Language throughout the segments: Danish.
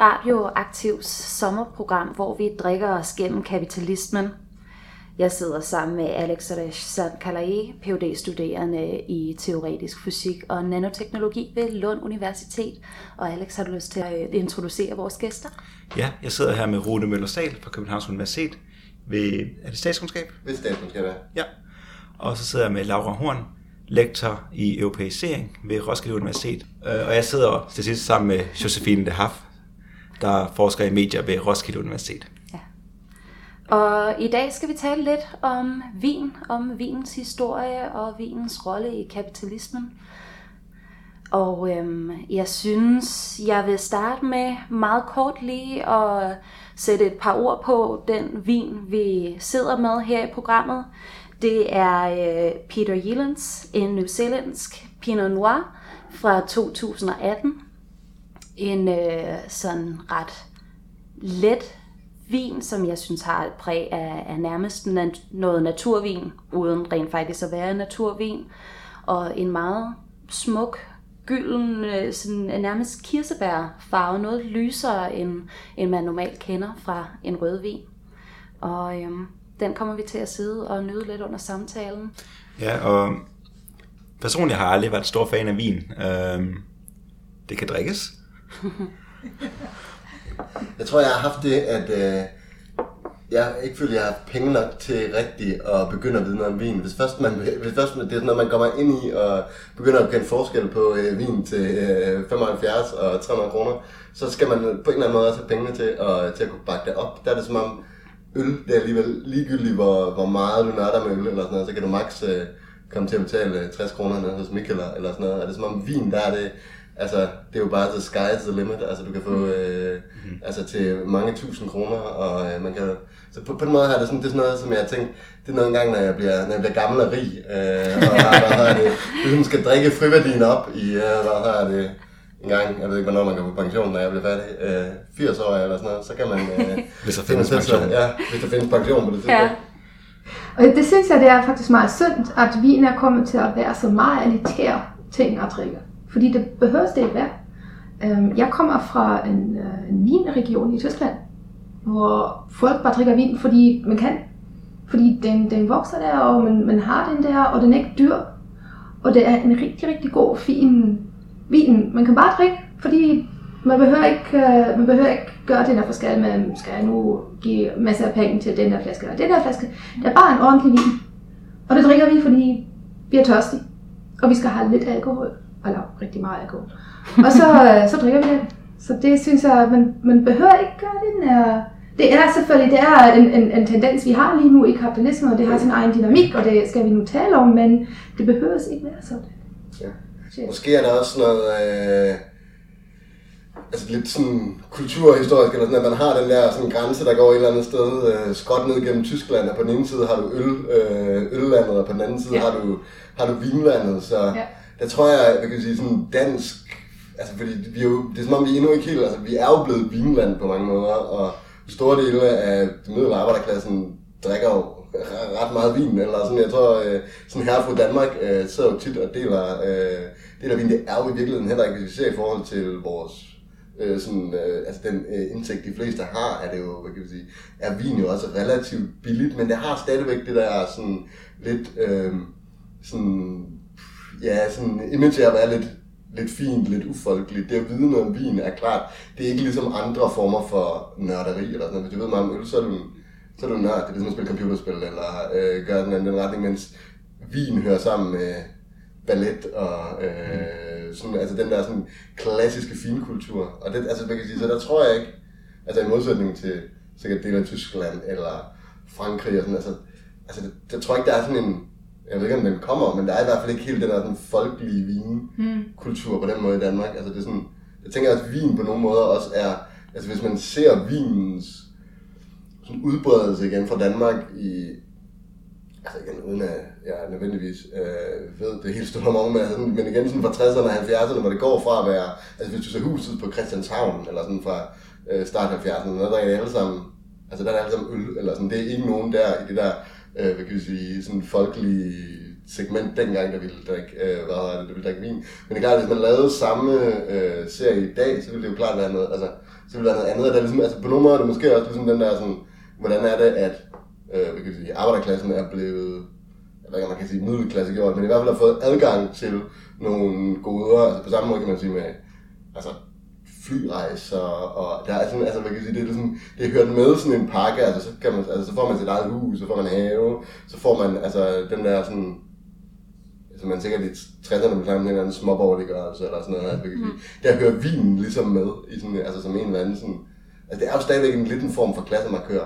Radioaktivs sommerprogram, hvor vi drikker os gennem kapitalismen. Jeg sidder sammen med Alex Reshad Kalaye, phd studerende i teoretisk fysik og nanoteknologi ved Lund Universitet. Og Alex, har du lyst til at introducere vores gæster? Ja, jeg sidder her med Rune Møller Sal fra Københavns Universitet ved, er det statskundskab? Ved statskundskab, ja. Ja. Og så sidder jeg med Laura Horn, lektor i europæisering ved Roskilde Universitet. Øh, og jeg sidder til sidst sammen med Josephine de Haff, der forsker i medier ved Roskilde Universitet. Ja. Og i dag skal vi tale lidt om vin, om vinens historie og vinens rolle i kapitalismen. Og øhm, jeg synes, jeg vil starte med meget kort lige at sætte et par ord på den vin, vi sidder med her i programmet. Det er øh, Peter Yillens, en New Pinot Noir fra 2018. En øh, sådan ret let vin, som jeg synes har et præg af, af nærmest nat, noget naturvin, uden rent faktisk at være naturvin. Og en meget smuk, gylden, øh, sådan øh, nærmest kirsebærfarve, noget lysere end, end man normalt kender fra en rødvin. Og øhm, den kommer vi til at sidde og nyde lidt under samtalen. Ja, og personligt har jeg aldrig været stor fan af vin. Øhm, det kan drikkes. jeg tror, jeg har haft det, at øh, jeg ikke føler, at jeg har penge nok til rigtigt at begynde at vide noget om vin. Hvis først, man, hvis først det er sådan noget, man kommer ind i og begynder at kende forskel på øh, vin til øh, 75 og 300 kroner, så skal man på en eller anden måde også have pengene til og, til at kunne bakke det op. Der er det som om, øl, det er alligevel ligegyldigt, hvor, hvor meget du nørder med øl eller sådan noget, så kan du maks øh, komme til at betale øh, 60 kroner nede hos Mikkel eller sådan noget. Er det som om vin, der er det, altså, det er jo bare the sky's the limit, altså du kan få mm. øh, mm. altså, til mange tusind kroner, og øh, man kan så på, på den måde har det sådan, det er sådan noget, som jeg har tænkt, det er noget engang, når jeg bliver, når jeg bliver gammel og rig, øh, og har det, ligesom skal drikke friværdien op i, øh, hvad har det, en gang, jeg ved ikke, hvornår man kan få pension, når jeg bliver færdig, øh, 80 år eller sådan noget, så kan man... Øh, hvis der findes pension. Ja, hvis der findes pension på det tidspunkt. Ja. Og det synes jeg, det er faktisk meget synd, at vin er kommet til at være så meget elitær ting at drikke. Fordi det behøves det ikke være. Øhm, jeg kommer fra en, øh, en vinregion i Tyskland, hvor folk bare drikker vin, fordi man kan. Fordi den, den vokser der, og man, man har den der, og den er ikke dyr. Og det er en rigtig, rigtig god, fin vin. Man kan bare drikke, fordi man behøver ikke, øh, man behøver ikke gøre den her forskel med, skal jeg nu give masser af penge til den her flaske og den her flaske. Det er bare en ordentlig vin. Og det drikker vi, fordi vi er tørstige. Og vi skal have lidt alkohol. Eller rigtig meget alkohol. Og så, uh, så drikker vi det. Så det synes jeg, man, man behøver ikke gøre den her... Det er selvfølgelig det er en, en, en tendens, vi har lige nu i kapitalismen, og det har sin egen dynamik, og det skal vi nu tale om, men det behøver ikke være sådan. Ja. Måske er der også noget... Øh, altså lidt sådan kulturhistorisk, eller sådan, at man har den der sådan grænse, der går et eller andet sted øh, skråt ned gennem Tyskland, og på den ene side har du øl, øh, øllandet, og på den anden side ja. har, du, har du vinlandet, så ja der tror jeg, jeg kan sige sådan dansk, altså fordi vi er jo, det er som om vi endnu ikke helt, altså vi er jo blevet vinland på mange måder, og store dele af den middelbare arbejderklassen drikker jo ret meget vin, eller sådan, jeg tror, øh, sådan her fra Danmark øh, sidder jo tit og deler, øh, deler vin. Det er jo i virkeligheden heller ikke, hvis vi ser i forhold til vores øh, sådan, øh, altså den øh, indtægt, de fleste har, er det jo, hvad kan vi sige, er vin jo også relativt billigt, men det har stadigvæk det der sådan lidt, øh, sådan, ja, sådan image af at være lidt, lidt fint, lidt ufolkeligt. Det at vide noget om vin er klart, det er ikke ligesom andre former for nørderi eller sådan noget. Hvis du ved meget om øl, så er du så er du nørd. Det er ligesom at spille computerspil, eller øh, gøre den anden den retning, mens vin hører sammen med ballet og øh, sådan, altså den der sådan klassiske finkultur. Og det, altså, man kan sige, så der tror jeg ikke, altså i modsætning til sikkert dele af Tyskland eller Frankrig og sådan, altså, altså det, jeg tror ikke, der er sådan en, jeg ved ikke, om den kommer, men der er i hvert fald ikke helt den der sådan folkelige vinkultur på den måde i Danmark. Altså det er sådan, jeg tænker, at vin på nogle måder også er, altså hvis man ser vinens sådan udbredelse igen fra Danmark i, altså igen, uden at jeg nødvendigvis øh, ved det helt store mange, men, men igen sådan fra 60'erne og 70'erne, hvor det går fra at være, altså hvis du ser huset på Christianshavn, eller sådan fra øh, start 70'erne, der er det alle sammen, altså der er alle sammen øl, eller sådan, det er ikke nogen der i det der, øh, hvad kan vi sige, sådan folkelige segment dengang, der ville drikke, øh, hvad det, der ville drikke vin. Men det er klart, hvis man lavede samme øh, serie i dag, så ville det jo klart være noget, altså, så ville det være noget andet. Der er ligesom, altså på nogle måder er det måske også ligesom den der sådan, hvordan er det, at øh, hvad kan vi sige, arbejderklassen er blevet, jeg ved ikke, man kan sige middelklasse gjort, men i hvert fald har fået adgang til nogle goder, altså på samme måde kan man sige med, altså flyrejser, og der er sådan, altså man kan sige, det er sådan, det er hørt med sådan en pakke, altså så, kan man, altså så får man sit eget hus, så får man have, så får man altså den der sådan, altså man sikkert i 60'erne vil en eller anden småborgerliggørelse eller sådan noget, altså, man kan sige, der hører vinen ligesom med, i sådan, altså som en eller anden sådan, altså det er jo stadigvæk en lidt en form for klassemarkør,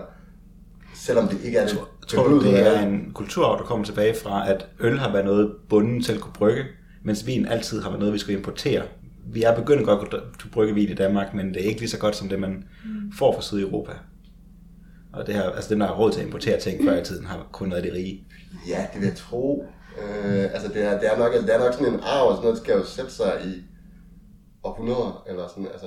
selvom det ikke er det. Tror du, det er en kulturarv, der kommer tilbage fra, at øl har været noget bunden til at kunne brygge, mens vin altid har været noget, vi skulle importere? Vi er begyndt godt at brygge vin i Danmark, men det er ikke lige så godt som det, man får fra Sydeuropa. Og det her, altså dem, der har råd til at importere ting før i tiden, har kun været det rige. Ja, det vil jeg tro. Øh, altså det er, det, er nok, altså det er nok sådan en arv, og sådan noget, der skal jo sætte sig i århundreder, eller sådan, altså.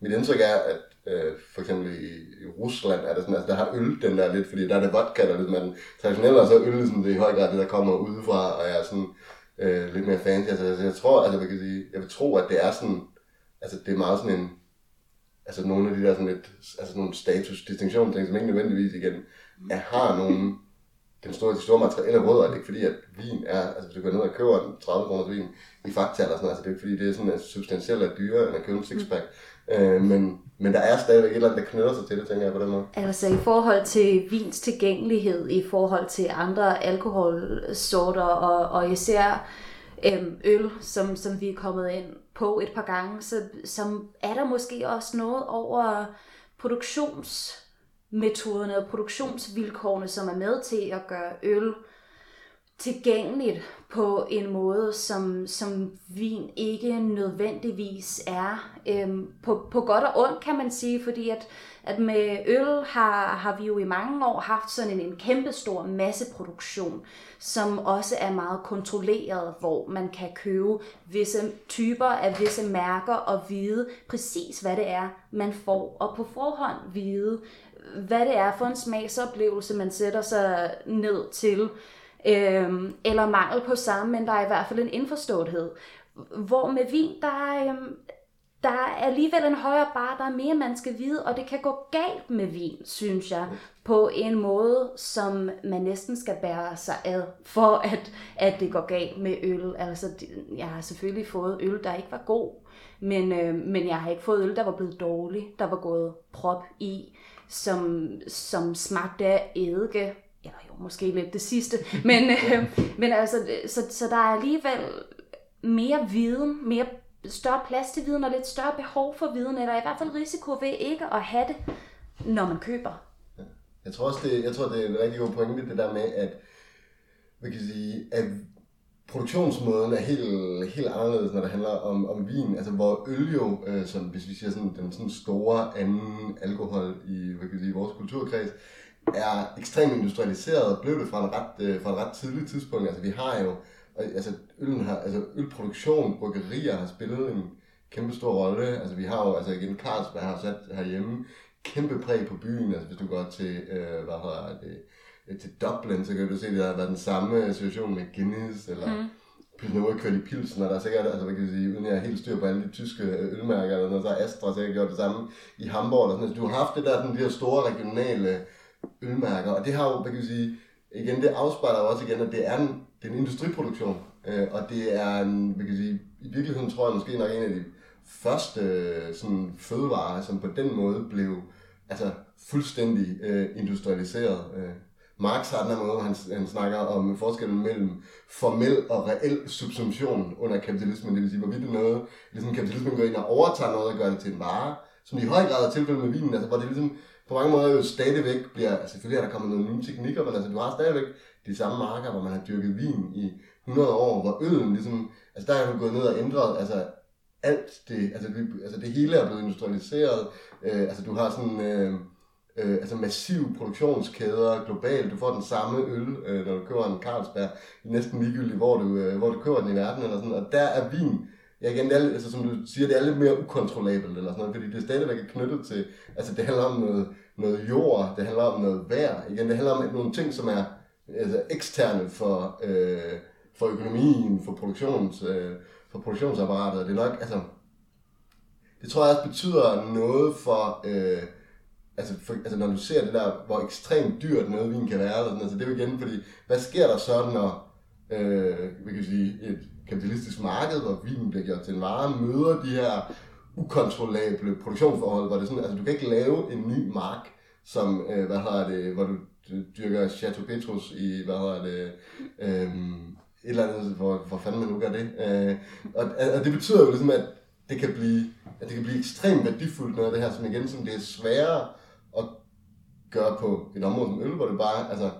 Mit indtryk er, at øh, for eksempel i, i Rusland er det sådan, altså der har øl den der lidt, fordi der er det vodka, der er lidt, man traditionelt er så øl ligesom det er i høj grad det, der kommer udefra, og er sådan øh, lidt mere fancy. Altså, altså, jeg tror, altså jeg kan sige, jeg vil tro, at det er sådan, altså det er meget sådan en, altså nogle af de der sådan lidt, altså nogle status distinktion ting, som ikke nødvendigvis igen er, har nogen, den store, de store materielle rødder, det er ikke fordi, at vin er, altså hvis du går ned og køber en 30 kroner vin i Fakta eller sådan noget, altså det er ikke fordi, det er sådan substantielt at dyre, end at købe en sixpack. Øh, men, men der er stadigvæk et eller andet, der knytter sig til det, tænker jeg på den måde. Altså i forhold til vins tilgængelighed, i forhold til andre alkoholsorter, og, og især øhm, øl, som, som vi er kommet ind på et par gange, så som er der måske også noget over produktionsmetoderne og produktionsvilkårene, som er med til at gøre øl tilgængeligt på en måde, som, som vin ikke nødvendigvis er. Øhm, på, på godt og ondt, kan man sige, fordi at, at med øl har, har vi jo i mange år haft sådan en, en kæmpestor masseproduktion, som også er meget kontrolleret, hvor man kan købe visse typer af visse mærker og vide præcis, hvad det er, man får, og på forhånd vide, hvad det er for en smagsoplevelse, man sætter sig ned til øhm, eller mangel på samme, men der er i hvert fald en indforståethed. Hvor med vin, der er, øhm, der er alligevel en højere bar, der er mere, man skal vide, og det kan gå galt med vin, synes jeg, på en måde, som man næsten skal bære sig ad, for at, at det går galt med øl. Altså, jeg har selvfølgelig fået øl, der ikke var god, men, øh, men jeg har ikke fået øl, der var blevet dårlig, der var gået prop i, som, som smagte af eddike, måske lidt det sidste, men, øh, men altså, så, så der er alligevel mere viden, mere større plads til viden og lidt større behov for viden, eller i hvert fald risiko ved ikke at have det, når man køber. Jeg tror også, det, jeg tror, det er en rigtig god pointe, det der med, at, hvad kan sige, at produktionsmåden er helt, helt anderledes, når det handler om, om vin. Altså hvor øl jo, øh, som hvis vi siger sådan, den sådan store anden alkohol i hvad kan sige, vores kulturkreds, er ekstremt industrialiseret, blev det fra, en ret, øh, fra et ret tidligt tidspunkt. Altså vi har jo, altså øllen har, altså ølproduktion, bryggerier har spillet en kæmpe stor rolle. Altså vi har jo, altså igen, Carlsberg har sat herhjemme kæmpe præg på byen. Altså hvis du går til, øh, hvad hedder det, øh, til Dublin, så kan du se, at der har været den samme situation med Guinness, eller mm. Pilsner kørt i Pilsen, og der er sikkert, altså hvad kan sige, uden jeg er helt styr på alle de tyske ølmærker, eller noget, så har Astra sikkert gjort det samme i Hamburg, eller sådan noget. Så du har haft det der, sådan, de her store regionale ølmærker, og det har jo, hvad kan jeg sige, igen, det afspejler også igen, at det er en, det er en industriproduktion, øh, og det er en, hvad kan sige, i virkeligheden tror jeg måske nok en af de første øh, sådan, fødevarer, som på den måde blev altså, fuldstændig øh, industrialiseret. Øh. Marx har den her måde, han, han snakker om forskellen mellem formel og reel subsumption under kapitalismen. Det vil sige, hvorvidt det er noget, ligesom kapitalismen går ind og overtager noget og gør det til en vare, som i høj grad er tilfældet med vinen, altså hvor det ligesom på mange måder jo stadigvæk bliver, altså selvfølgelig er der kommet nogle nye teknikker, men altså du har stadigvæk de samme marker, hvor man har dyrket vin i 100 år, hvor øllen ligesom, altså der er jo gået ned og ændret, altså alt det, altså det, altså det hele er blevet industrialiseret, øh, altså du har sådan, øh, øh, altså massive produktionskæder globalt. Du får den samme øl, øh, når du køber en Carlsberg, næsten ligegyldigt, hvor du, øh, hvor du køber den i verden. Eller sådan. Og der er vin, ja, igen, det er, altså, som du siger, det er lidt mere ukontrollabelt, eller sådan noget, fordi det er stadigvæk knyttet til, altså det handler om noget, noget jord, det handler om noget vejr, igen, det handler om nogle ting, som er altså, eksterne for, øh, for økonomien, for, produktions, øh, for produktionsapparatet. Det er nok, altså, det tror jeg også betyder noget for, øh, altså, for, altså når du ser det der, hvor ekstremt dyrt noget vin kan være, eller sådan, altså det er jo igen, fordi hvad sker der så, når øh, vi kan sige, et kapitalistisk marked, hvor vinen bliver gjort til en vare, møder de her ukontrollable produktionsforhold, hvor det sådan, altså du kan ikke lave en ny mark, som, øh, hvad hedder det, hvor du dyrker Chateau Petrus i, hvad hedder det, øh, et eller andet, hvor, hvor fanden man nu gør det. Øh, og, og, det betyder jo ligesom, at det kan blive, at det kan blive ekstremt værdifuldt noget af det her, som igen, som det er sværere at gøre på et område som øl, hvor det bare, altså,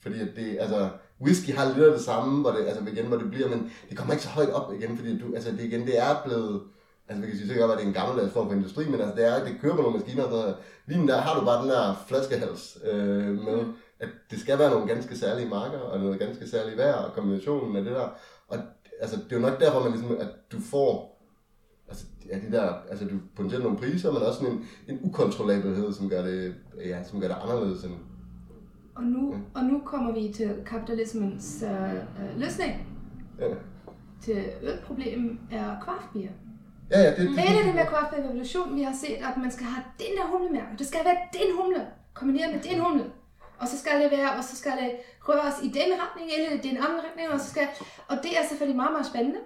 fordi at det, altså, whisky har lidt af det samme, hvor det, altså igen, hvor det bliver, men det kommer ikke så højt op igen, fordi du, altså det igen, det er blevet, altså vi kan sige sikkert, at det er en gammeldags form for industri, men altså det er, det kører på nogle maskiner og sådan. Vinen der har du bare den der flaskehals øh, med, at det skal være nogle ganske særlige marker, og noget ganske særligt vejr, og kombinationen af det der. Og altså, det er jo nok derfor, man ligesom, at du får altså, ja, det der, altså du potentielt nogle priser, men også en, en ukontrollabelhed, som gør det, ja, som gør det anderledes end, og nu, mm. og nu kommer vi til kapitalismens øh, øh, løsning. Ja. Til ølproblemet er kraftbier. Ja, ja, det, det, Hele det med kraftbier vi har set, at man skal have den der humlemærke. Det skal være den humle, kombineret med den humle. Og så skal det være, og så skal det røres i den retning, eller i den anden retning, og så skal, og det er selvfølgelig meget, meget spændende.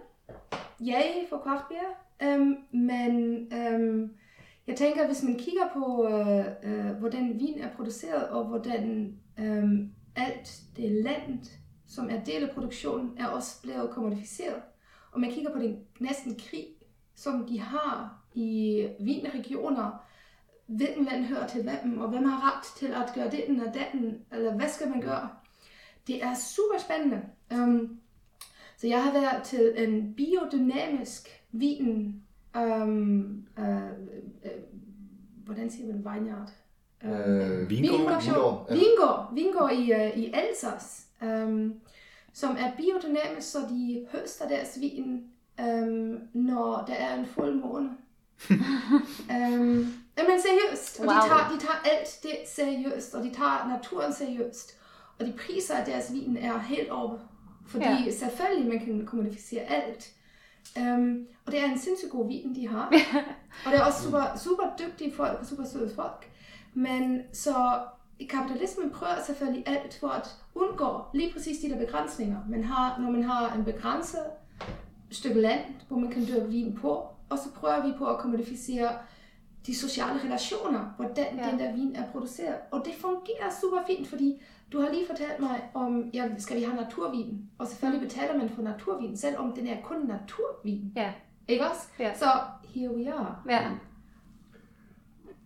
Ja, for kraftbier. Øhm, men øhm, jeg tænker, hvis man kigger på, øh, øh, hvordan vin er produceret, og hvordan øh, alt det land, som er del af produktionen, er også blevet kommodificeret. Og man kigger på den næsten krig, som de har i vinregioner, hvilken land hører til hvem, og hvem har ret til at gøre det og den, eller hvad skal man gøre? Det er super spændende. Um, øhm, så jeg har været til en biodynamisk vin um, uh, hvordan siger man vineyard? Uh, vingård. Vingård, vingård, i, uh, i Alsace, um, som er biodynamisk, så de høster deres vin, um, når der er en fuld måne. um, men seriøst, og wow. de, tager, de tager alt det seriøst, og de tager naturen seriøst, og de priser af deres vin er helt oppe, fordi ja. selvfølgelig man kan kommodificere alt, Um, og det er en sindssygt god vin, de har. og det er også super, super dygtige folk og super søde folk. Men så kapitalismen prøver selvfølgelig alt for at undgå lige præcis de der begrænsninger. Man har, når man har en begrænset stykke land, hvor man kan dyrke vin på, og så prøver vi på at kommodificere de sociale relationer, hvordan ja. den der vin er produceret. Og det fungerer super fint, fordi du har lige fortalt mig om, ja, skal vi have naturvin? Og selvfølgelig betaler man for naturvin, selvom den er kun naturvin. Ja. Ikke også? Ja. Så here we are. Ja.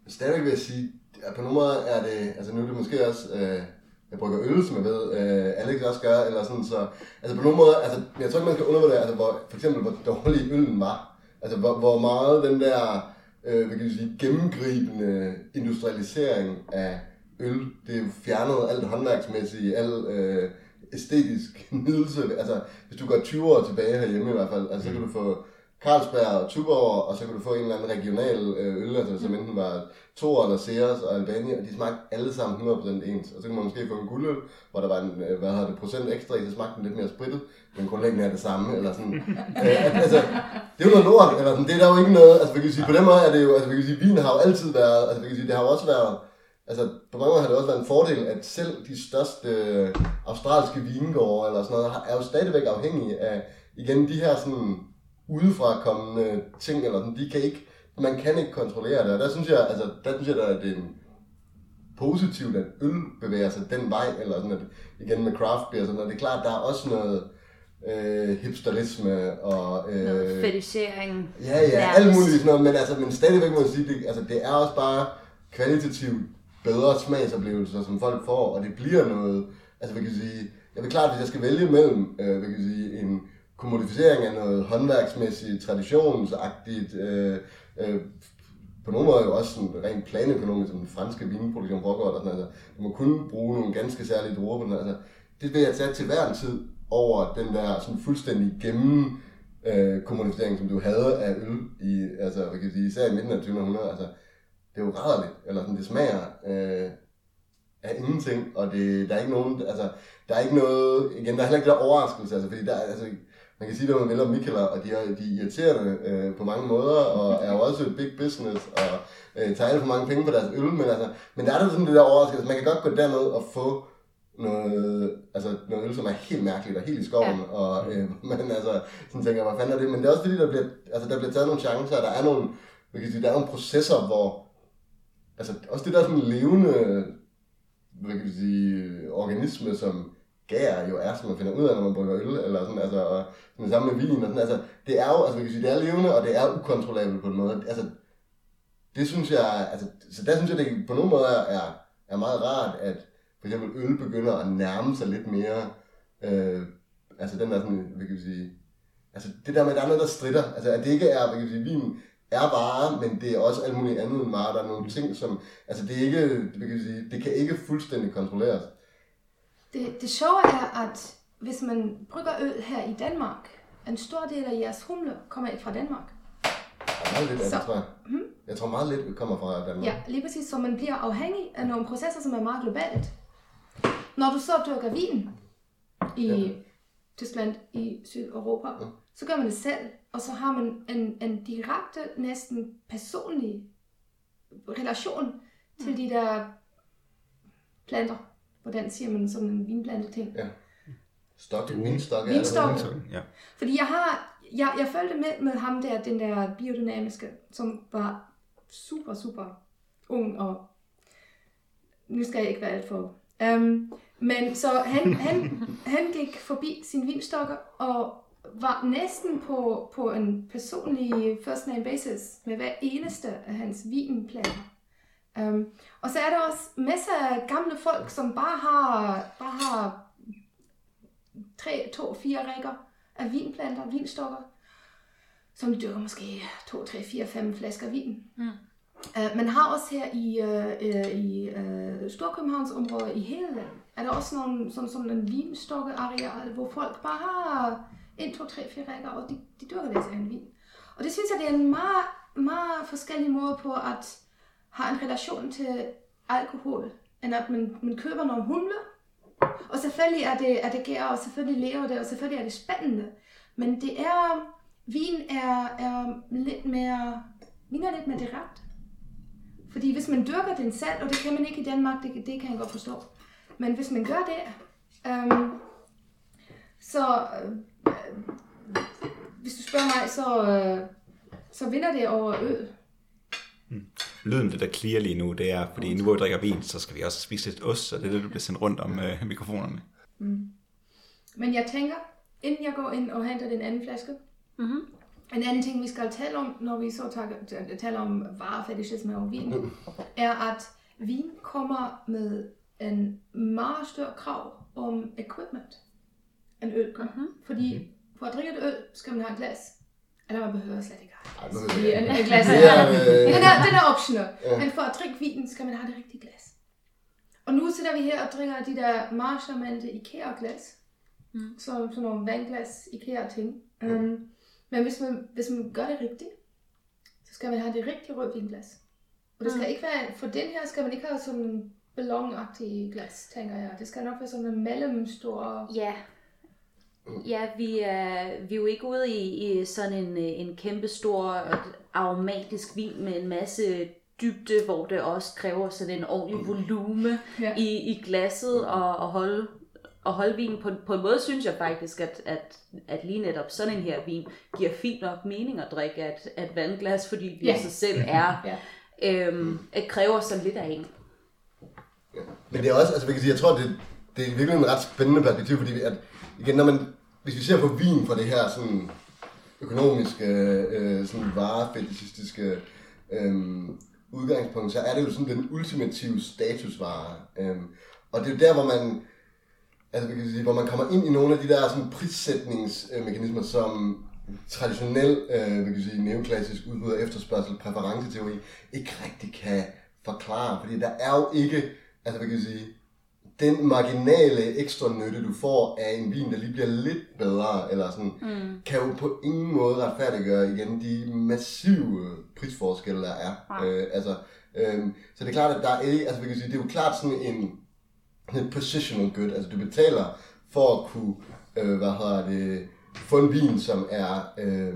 Stadig vil jeg sige, at på nogle måder er det, altså nu er det måske også, øh, jeg bruger øl, som jeg ved, øh, Alex også gør, eller sådan, så, altså på nogle måder, altså, jeg tror ikke, man skal undervurdere, altså, hvor, for eksempel, hvor dårlig øllen var. Altså, hvor, hvor meget den der, øh, hvad kan sige, gennemgribende industrialisering af øl, det er fjernet alt håndværksmæssigt, al øh, æstetisk nydelse. Altså, hvis du går 20 år tilbage herhjemme i hvert fald, altså, så kan du få Carlsberg og Tuborg, og så kan du få en eller anden regional øh, øl, altså, som enten var Thor eller Ceres og Albani, og de smagte alle sammen 100% ens. Og så kan man måske få en guldøl, hvor der var en, øh, hvad hedder det, procent ekstra i, så smagte den lidt mere sprittet, men grundlæggende er det samme, eller sådan. øh, altså, det er jo noget lort, eller sådan, det er der jo ikke noget, altså vi kan sige, på den måde er det jo, altså vi kan sige, vin har jo altid været, altså vi kan sige, det har jo også været, altså på mange måder har det også været en fordel, at selv de største øh, australske vingårde eller sådan noget, er jo stadigvæk afhængige af, igen, de her sådan udefra kommende ting, eller sådan, de kan ikke, man kan ikke kontrollere det, og der synes jeg, altså, der synes jeg, at det er en positivt, at øl bevæger sig den vej, eller sådan, at igen med craft beer, sådan, og det er klart, der er også noget, øh, hipsterisme og... Øh, noget fetisering. Ja, ja, alt muligt sådan noget, men, altså, men stadigvæk må jeg sige, det, altså, det er også bare kvalitativt bedre smagsoplevelser, som folk får, og det bliver noget, altså vi kan sige, jeg vil klart, hvis jeg skal vælge mellem, øh, vi kan sige, en kommodificering af noget håndværksmæssigt, traditionsagtigt, øh, øh, på nogle måder jo også sådan rent planøkonomisk, som den franske vinproduktion pågår, og sådan, altså, du må kun bruge nogle ganske særlige druer på den, altså, det vil jeg tage til hver en tid over den der sådan fuldstændig gennem øh, kommunisering, som du havde af øl i, altså, hvad kan jeg sige, især i midten af 2000 altså, det er jo rædderligt, eller sådan, det smager øh, af ingenting, og det, der er ikke nogen, altså, der er ikke noget, igen, der er heller ikke der overraskelse, altså, fordi der, altså, man kan sige, vil om Michaela, og de er, de er irriterende øh, på mange måder, og er jo også et big business, og øh, tager alt for mange penge på deres øl, men, altså, men der er der sådan det der overraskelse, man kan godt gå derned og få noget, altså noget øl, som er helt mærkeligt og helt i skoven, ja. og øh, man altså sådan tænker, hvad fanden er det? Men det er også fordi, der bliver, altså, der bliver taget nogle chancer, der er nogle, man kan sige, der er nogle processer, hvor, altså også det der sådan levende, hvad kan sige, organisme, som gær jo er, som man finder ud af, når man brygger øl, eller sådan, altså, og sådan sammen med vin, og sådan, altså, det er jo, altså, man kan sige, det er levende, og det er ukontrollabelt på en måde, altså, det synes jeg, altså, så der synes jeg, det på nogle måder er, er meget rart, at for eksempel øl begynder at nærme sig lidt mere, øh, altså den der sådan, hvad kan vi sige, altså det der med, at der er noget, der strider, altså at det ikke er, hvad kan vi sige, vin er bare, men det er også alt muligt andet end vare. Der er nogle ting, som, altså det er ikke, hvad kan vi sige, det kan ikke fuldstændig kontrolleres. Det, det sjove er, at hvis man brygger øl her i Danmark, en stor del af jeres humle kommer ikke fra Danmark. Meget lidt af det, tror jeg. Hmm? Jeg tror meget lidt kommer fra Danmark. Ja, lige præcis. Så man bliver afhængig af nogle processer, som er meget globalt. Når du så dyrker vin i ja. Tyskland, i Sydeuropa, ja. så gør man det selv, og så har man en, en direkte, næsten personlig relation til mm. de der planter. Hvordan siger man sådan en vinplante ting? Ja. Stok, vinstok. Vinstok. Ja. Fordi jeg har, jeg, jeg følte med, med ham der, den der biodynamiske, som var super, super ung, og nu skal jeg ikke være alt for... Um, men så han, han, han gik forbi sin vinstokker og var næsten på, på en personlig first name basis med hver eneste af hans vinplanter. Um, og så er der også masser af gamle folk, som bare har, bare har tre, to, fire rækker af vinplanter, vinstokker, som de dyrker måske to, tre, fire, fem flasker vin. Mm. Uh, man har også her i, uh, i uh, Storkøbenhavnsområdet i hele landet, er der også nogle, sådan, sådan en vinstokkeareal, hvor folk bare har en, to, tre, fire rækker, og de, de dyrker deres egen vin. Og det synes jeg, det er en meget, meget forskellig måde på at har en relation til alkohol, end at man, man køber nogle humler. og selvfølgelig er det, er det gær, og selvfølgelig lever det, og selvfølgelig er det spændende. Men det er, vin er, er lidt mere, vin er lidt mere direkte. Fordi hvis man dyrker den selv, og det kan man ikke i Danmark, det, det kan jeg godt forstå. Men hvis man gør det, øhm, så øh, hvis du spørger mig, så, øh, så vinder det over øl. Mm. Lyden, det der clear lige nu, det er, fordi nu hvor vi drikker vin, så skal vi også spise lidt ost, så det er det, der bliver sendt rundt om øh, mikrofonerne. Mm. Men jeg tænker, inden jeg går ind og henter den anden flaske, mm-hmm. en anden ting, vi skal tale om, når vi så tager, taler om varefatishisme og vin, er, at vin kommer med en meget større krav om equipment end øl gør. Mm-hmm. Fordi mhm. for at drikke et øl, skal man have et glas. Eller man behøver slet ikke glas. En, en glas er, den, er, den er optional. Ja. Men for at drikke vinen, skal man have det rigtige glas. Og nu sidder vi her og drikker de der charmante IKEA-glas. Mm. Så, sådan nogle vandglas, IKEA-ting. Mm. Um, men hvis man, hvis man gør det rigtigt, så skal man have det rigtige rødvinglas. Og det skal mm. ikke være, for den her skal man ikke have sådan ballonagtige glas, tænker jeg. Det skal nok være sådan en mellemstor... Ja. Ja, vi er, vi er jo ikke ude i, i sådan en, en kæmpe stor aromatisk vin med en masse dybde, hvor det også kræver sådan en ordentlig volume ja. i, i glasset og, og holde og holde vin på, på en måde synes jeg faktisk, at, at, at lige netop sådan en her vin giver fint nok mening at drikke at, at vandglas, fordi det ja. i sig selv er, ja. øhm, at kræver sådan lidt af en. Men det er også, altså, jeg, kan sige, jeg tror, det, det er virkelig en ret spændende perspektiv, fordi at, igen, når man, hvis vi ser på vin fra det her sådan, økonomiske, øh, sådan varefetishistiske øh, udgangspunkt, så er det jo sådan den ultimative statusvare. Øh, og det er jo der, hvor man, altså, kan sige, hvor man kommer ind i nogle af de der sådan, prissætningsmekanismer, som traditionel, øh, vi kan sige, neoklassisk udbud af efterspørgsel, præferenceteori, ikke rigtig kan forklare, fordi der er jo ikke, altså vi kan sige, den marginale ekstra nytte, du får af en vin, der lige bliver lidt bedre, eller sådan, mm. kan jo på ingen måde retfærdiggøre igen de massive prisforskelle, der er. Ja. Øh, altså, øh, så det er klart, at der er altså vi kan sige, det er jo klart sådan en, en positional good, altså du betaler for at kunne, øh, hvad hedder det, få en vin, som er, øh,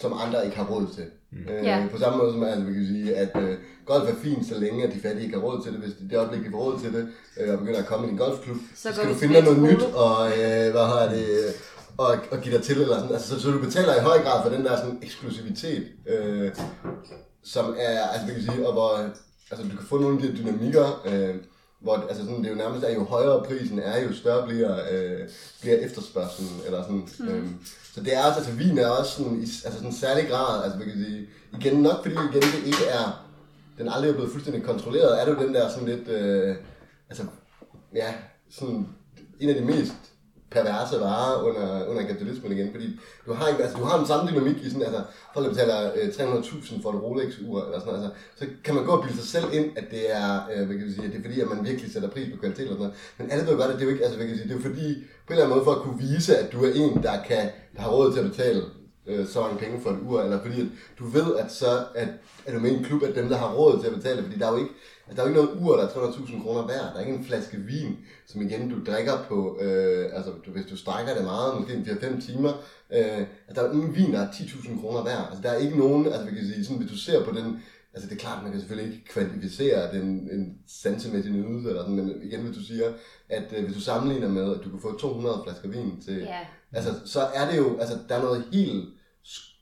som andre ikke har råd til. Mm. Øh, yeah. På samme måde som altså, vi kan sige, at øh, golf er fint, så længe at de fattige ikke har råd til det. Hvis det, det øjeblik, de får råd til det, øh, og begynder at komme i en golfklub, så, så skal du finde noget nyt, og øh, hvad har det, og, og give dig til, eller sådan. Altså, så, så, du betaler i høj grad for den der sådan, eksklusivitet, øh, som er, altså, vi kan sige, og hvor altså, du kan få nogle af de dynamikker, øh, hvor altså sådan, det er jo nærmest, at jo højere prisen er, jo større bliver, øh, bliver efterspørgselen, eller sådan. Mm. Øhm, så det er også, altså vin er også sådan, i altså sådan en særlig grad, altså vi kan sige, igen nok fordi igen det ikke er, den aldrig er blevet fuldstændig kontrolleret, er det jo den der sådan lidt, øh, altså ja, sådan en af de mest perverse varer under, under kapitalismen igen, fordi du har, ikke, altså, du har den samme dynamik i sådan, altså, folk der betaler øh, 300.000 for et Rolex-ur, eller sådan altså, så kan man gå og bilde sig selv ind, at det er, øh, hvad kan sige, at det er fordi, at man virkelig sætter pris på kvalitet eller sådan noget. Men alle ved jo godt, at det er jo ikke, altså, hvad kan sige, det er fordi, på en eller anden måde for at kunne vise, at du er en, der, kan, der har råd til at betale øh, så mange penge for et ur, eller fordi at du ved, at så at, er du med i en klub af dem, der har råd til at betale, fordi der er jo ikke, Altså, der er jo ikke noget ur, der er 300.000 kroner værd. Der er ikke en flaske vin, som igen du drikker på, øh, altså du, hvis du strækker det meget, måske 4-5 timer. Øh, altså, der er ingen vin, der er 10.000 kroner værd. Altså, der er ikke nogen, altså vi kan sige, sådan, hvis du ser på den, altså det er klart, man kan selvfølgelig ikke kvantificere den en sansemæssig nydelse, eller sådan, men igen hvis du siger, at øh, hvis du sammenligner med, at du kan få 200 flasker vin til, yeah. altså så er det jo, altså der er noget helt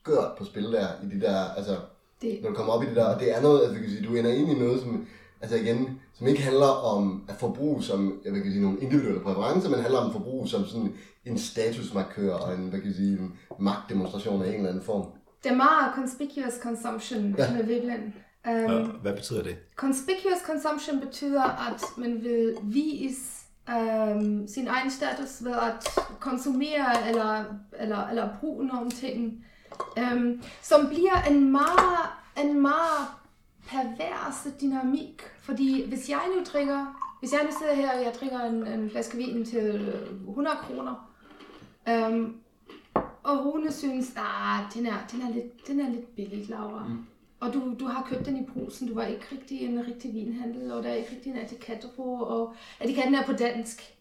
skørt på spil der, i de der, altså, det... når du kommer op i det der, og det er noget, altså kan sige, du ender ind i noget, som altså igen, som ikke handler om at forbruge som, jeg vil sige, nogle individuelle præferencer, men handler om forbrug som sådan en statusmarkør og en, hvad kan jeg sige, en magtdemonstration af en eller anden form. Det er meget conspicuous consumption ja. med Viblen. Um, hvad betyder det? Conspicuous consumption betyder, at man vil vise um, sin egen status ved at konsumere eller, eller, eller bruge nogle ting, um, som bliver en meget, en meget perverse dynamik. Fordi hvis jeg nu drikker, hvis jeg nu sidder her, og jeg drikker en, en flaske vin til 100 kroner, øhm, og Rune synes, ah, den er, den er, lidt, den er lidt billig, Laura. Mm. Og du, du har købt den i brusen, du var ikke rigtig en rigtig vinhandel, og der er ikke rigtig en etikette på, og etiketten er på dansk.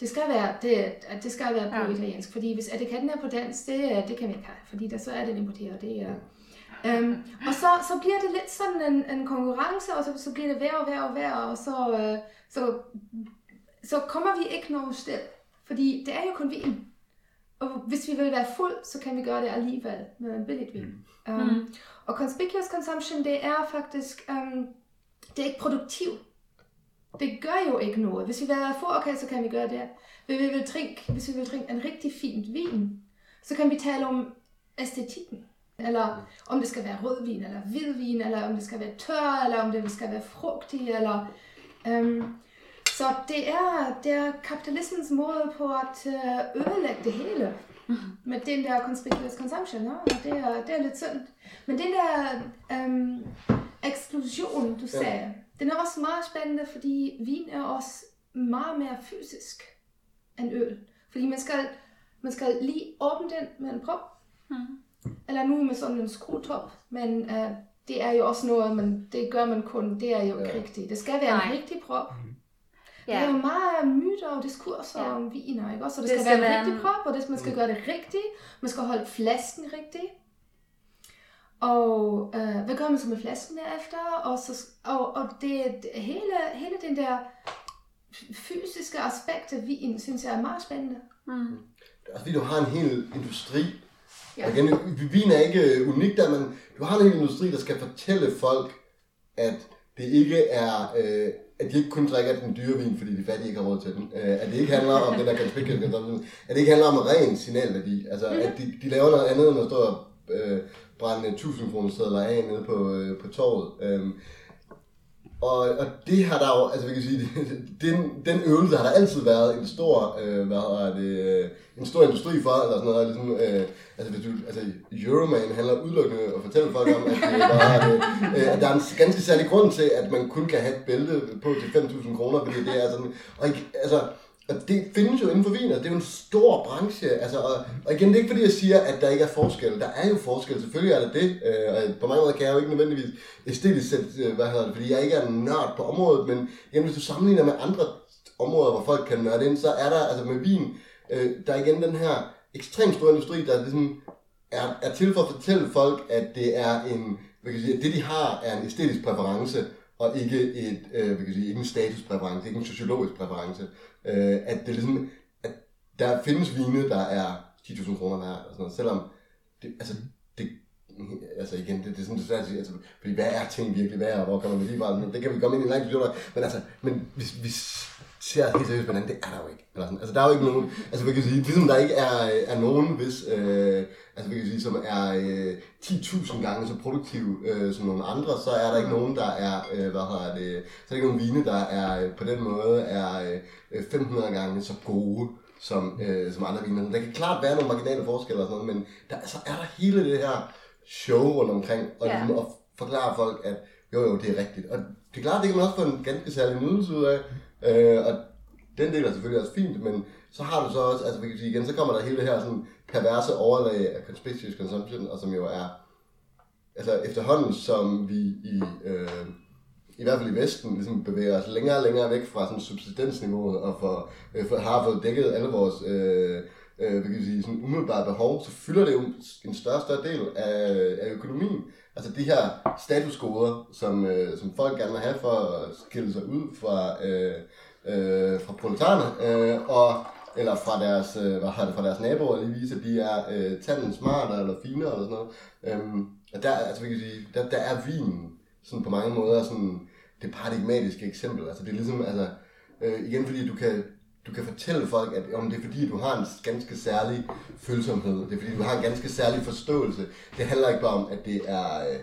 Det skal være, det, det skal være på ja. italiensk, fordi hvis etiketten er på dansk, det, det kan vi ikke have, fordi der så er den importeret. Det er, Øhm, og så, så bliver det lidt sådan en, en konkurrence, og så, så bliver det værre og værre og værre, og så, øh, så, så kommer vi ikke nogen sted. Fordi det er jo kun vin. Og hvis vi vil være fuld, så kan vi gøre det alligevel med en billig vin. Mm. Um, og conspicuous consumption, det er faktisk, um, det er ikke produktivt. Det gør jo ikke noget. Hvis vi vil være få, okay, så kan vi gøre det. Hvis vi vil drikke, hvis vi vil drikke en rigtig fint vin, så kan vi tale om æstetikken. Eller om det skal være rødvin eller hvidvin, eller om det skal være tør, eller om det skal være frugtig, eller... Øhm, så det er, det er kapitalismens måde på at øh, ødelægge det hele. Mm-hmm. Med den der conspicuous consumption, ja? og det er, det er lidt synd. Men den der øhm, eksklusion, du sagde, ja. Den er også meget spændende, fordi vin er også meget mere fysisk end øl. Fordi man skal, man skal lige åbne den med en prop, mm eller nu med sådan en skruetop, men uh, det er jo også noget, man, det gør man kun, det er jo ikke ja. rigtigt. Det skal være Nej. en rigtig prop. Mm. Ja. Der er jo meget myter og diskurser ja. om viner, ikke også? Så det, det skal, skal være en rigtig prop, og det, man skal mm. gøre det rigtigt. Man skal holde flasken rigtigt. Og øh, hvad gør man så med flasken derefter? Og, så, og, og det, det, hele, hele den der fysiske aspekt af vin, synes jeg er meget spændende. Mm. Altså, fordi du har en hel industri, Ja. Igen, vin er ikke øh, unik der, men du har en hel industri, der skal fortælle folk, at det ikke er, øh, at de ikke kun drikker den dyre vin, fordi de fattige ikke har råd til den. Øh, at det ikke handler om den der conspicuous at det ikke handler om ren signalværdi. Altså, at de, de laver noget andet end at stå og øh, brænde 1000 kroner sædler af nede på, øh, på torvet. Øhm, og, og det har der jo, altså vi kan sige, den, den øvelse har der altid været en stor, øh, hvad hedder det, øh, en stor industri for, eller sådan noget, ligesom, øh, altså hvis du, altså Euroman handler udelukkende at fortælle folk om, at, øh, det, bare, hedder øh, at der er en ganske særlig grund til, at man kun kan have et bælte på til 5.000 kroner, fordi det er sådan, og ikke, altså, og det findes jo inden for vin, og det er jo en stor branche. Altså, og, og igen, det er ikke fordi, jeg siger, at der ikke er forskel. Der er jo forskel, selvfølgelig er der det. Øh, og på mange måder kan jeg jo ikke nødvendigvis æstetisk sætte, øh, hvad hedder det, fordi jeg ikke er en nørd på området, men igen, hvis du sammenligner med andre områder, hvor folk kan nørde ind, så er der, altså med vin, øh, der er igen den her ekstremt store industri, der ligesom er, er til for at fortælle folk, at det er en, hvad kan jeg sige, at det de har, er en æstetisk præference, og ikke et, øh, hvad kan jeg sige, ikke en statuspræference, ikke en sociologisk præference. Øh, at det ligesom, at der findes vine, der er 10.000 kroner værd, og sådan noget, selvom det, altså, det, altså igen, det, det er sådan det svært at sige, altså, fordi hvad er ting virkelig værd, og hvor kommer vi lige fra, det kan vi komme ind i en lang diskussion, men altså, men hvis, hvis ser helt seriøst, hvordan det er der jo ikke. Eller sådan. Altså, der er jo ikke nogen, altså vi kan sige, ligesom der ikke er, er nogen, hvis, øh, altså vi kan sige, som er øh, 10.000 gange så produktiv øh, som nogle andre, så er der ikke nogen, der er, øh, hvad hedder det, så er der ikke nogen vine, der er øh, på den måde er øh, 500 gange så gode som, øh, som andre viner. Der kan klart være nogle marginale forskelle og sådan noget, men der, altså, er der hele det her show rundt omkring, og, ja. og forklare folk, at jo jo, det er rigtigt. Og det er klart, det kan man også få en ganske særlig nydelse ud af, Øh, og den del er selvfølgelig også fint, men så har du så også, altså vi kan sige igen, så kommer der hele det her sådan perverse overlag af conspicuous consumption, og som jo er, altså efterhånden som vi i, øh, i hvert fald i Vesten, ligesom bevæger os længere og længere væk fra sådan subsistensniveauet, og for, øh, for har fået dækket alle vores øh, øh, kan sige, sådan umiddelbare behov, så fylder det jo en større og større del af, af økonomien. Altså de her statuskoder, som, øh, som folk gerne vil have for at skille sig ud fra, øh, øh, fra proletarerne, øh, og, eller fra deres, øh, hvad har det, fra deres naboer, lige vise, at de er øh, tanden smartere eller finere eller sådan noget. Øhm, og der, altså, vi kan sige, der, der er vinen sådan på mange måder sådan, det paradigmatiske eksempel. Altså det er ligesom, altså, øh, igen fordi du kan, du kan fortælle folk, at om det er fordi, du har en ganske særlig følsomhed, det er fordi, du har en ganske særlig forståelse. Det handler ikke bare om, at det er, øh,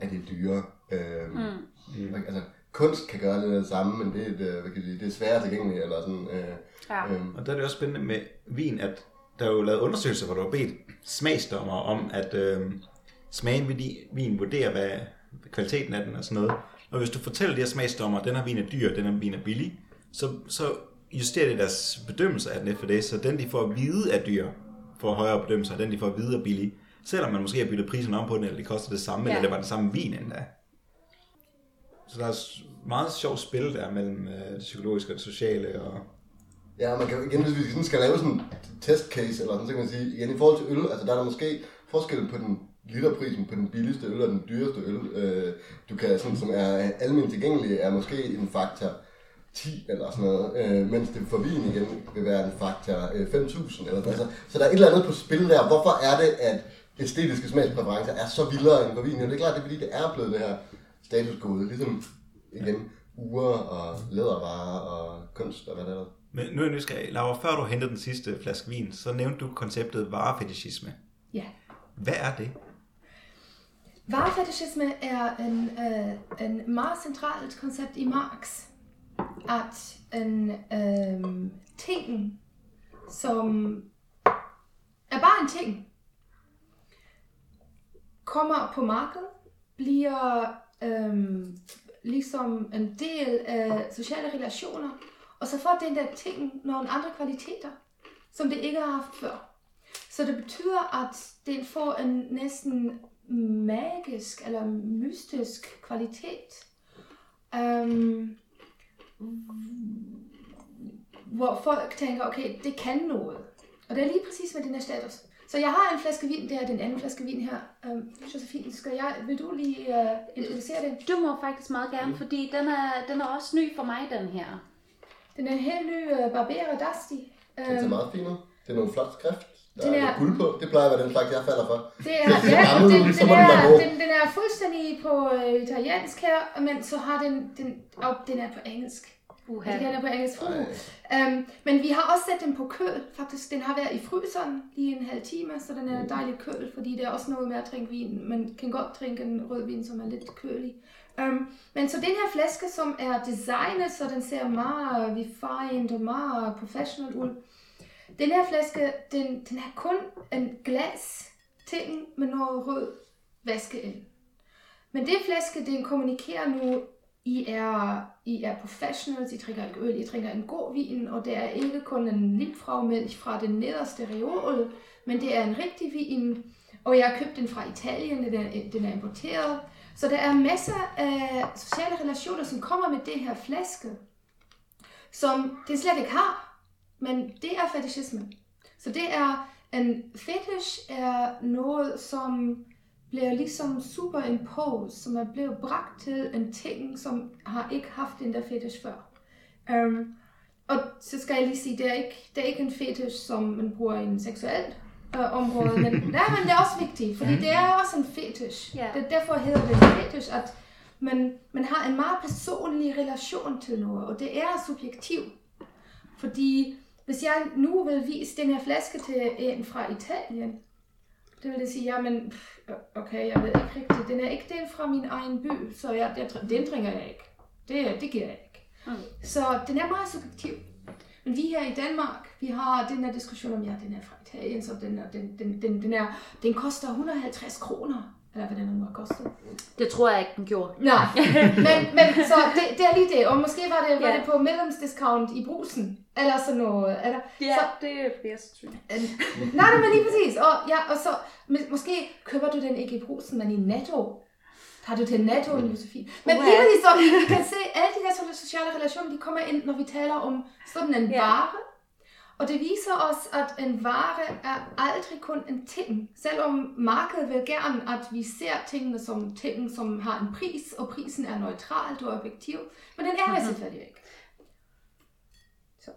at det er dyre. Øh, mm. Altså, kunst kan gøre det, det samme, men det er, et, øh, hvad kan jeg sige, det er svært tilgængeligt. Eller sådan, øh, ja. øh. Og der er det også spændende med vin, at der er jo lavet undersøgelser, hvor du har bedt smagsdommer om, at øh, smagen ved vin vurderer, hvad kvaliteten af den og sådan noget. Og hvis du fortæller de her smagsdommer, den her vin er dyr, den her vin er billig, så, så justerer det deres bedømmelse af den efter det, så den de får at vide er dyr, får højere bedømmelse, og den de får at vide er billig. Selvom man måske har byttet prisen om på den, eller det koster det samme, ja. eller det var den samme vin endda. Så der er meget sjovt spil der mellem øh, det psykologiske og det sociale. Og... Ja, man kan igen, hvis vi sådan skal lave sådan en testcase, eller sådan, så kan man sige, igen i forhold til øl, altså der er der måske forskel på den literprisen på den billigste øl og den dyreste øl, øh, du kan, sådan, som er almindeligt tilgængelig, er måske en faktor 10 eller sådan noget, øh, mens det for vin igen vil være en faktor øh, 5.000 eller sådan Så der er et eller andet på spil der. Hvorfor er det, at æstetiske smagspræferencer er så vildere end for vin? Ja, det er klart, det er fordi, det er blevet det her statusgode, ligesom igen uger og lædervarer og kunst og hvad der er. Men nu er jeg nysgerrig. Laura, før du hentede den sidste flaske vin, så nævnte du konceptet varefetishisme. Ja. Hvad er det? Varefetishisme er en, uh, en meget centralt koncept i Marx at en øhm, ting, som er bare en ting, kommer på markedet, bliver øhm, ligesom en del af sociale relationer, og så får den der ting nogle andre kvaliteter, som det ikke har haft før. Så det betyder, at den får en næsten magisk eller mystisk kvalitet. Øhm, hvor folk tænker, okay, det kan noget. Og det er lige præcis med den her status. Så jeg har en flaske vin, det er den anden flaske vin her. Um, Josefine, skal jeg, vil du lige uh, introducere den? Du må faktisk meget gerne, mm. fordi den er, den er også ny for mig, den her. Den er helt ny uh, Barbera Dusty. Um, den ser meget fin ud. Det er nogle flot skrift. Der den er, er guld på. Det plejer at være den slags, jeg falder for. Det er, ja, gammel, den, den, er, den, den, er fuldstændig på uh, italiensk her, men så har den, den, og den er på engelsk. Uha. Det er på engelsk. Um, men vi har også sat den på køl. Faktisk, den har været i fryseren lige en halv time, så den er dejligt køl, fordi det er også noget med at drikke vin. Man kan godt drikke en rødvin, som er lidt kølig. Um, men så den her flaske, som er designet, så den ser meget refined og meget professional ud. Den her flaske, den, den er kun en glas ting med noget rød væske ind. Men det flaske, den kommunikerer nu, I er, I er professionals, I drikker ikke øl, I drikker en god vin, og det er ikke kun en lipfragmælk fra den nederste reol, men det er en rigtig vin, og jeg har købt den fra Italien, den er, den er importeret. Så der er masser af sociale relationer, som kommer med det her flaske, som det slet ikke har, men det er fetishisme. Så det er, en fetish er noget, som bliver ligesom superimposed, som er blevet bragt til en ting, som har ikke haft den der fetish før. Um, og så skal jeg lige sige, det er ikke, det er ikke en fetish, som man bruger i en seksuelt øh, område, men, nej, men det er også vigtigt, fordi det er også en fetish. Ja. Det, derfor hedder det en fetish, at man, man har en meget personlig relation til noget, og det er subjektivt. Fordi hvis jeg nu vil vise den her flaske til en fra Italien, det vil det sige, jamen, okay, jeg ved ikke rigtigt, den er ikke den fra min egen by, så jeg, jeg, den drikker jeg ikke. Det, det giver jeg ikke. Mm. Så den er meget subjektiv. Men vi her i Danmark, vi har den her diskussion om, ja, den er fra Italien, så den, er, den, den, den, den, er, den koster 150 kroner. Eller hvad den nu har kostet. Det tror jeg ikke, den gjorde. Nej, men, men så det, det er lige det. Og måske var det, var Ja. det på medlemsdiscount i brusen. Eller sådan noget. Eller, så, det er flere sandsynligt. nej, nej, men lige præcis. Og, ja, og så mås- måske køber du den ikke i brusen, men i Netto. Har du til Netto, Josefine? Men lige præcis, så vi kan se, alle de her so- sociale relationer, de kommer ind, når vi taler om sådan en Ja. vare. Og det viser os, at en vare er aldrig kun en ting. Selvom markedet vil gerne, at vi ser tingene som ting, som har en pris, og prisen er neutralt og objektiv. Men den er det selvfølgelig ikke. Så,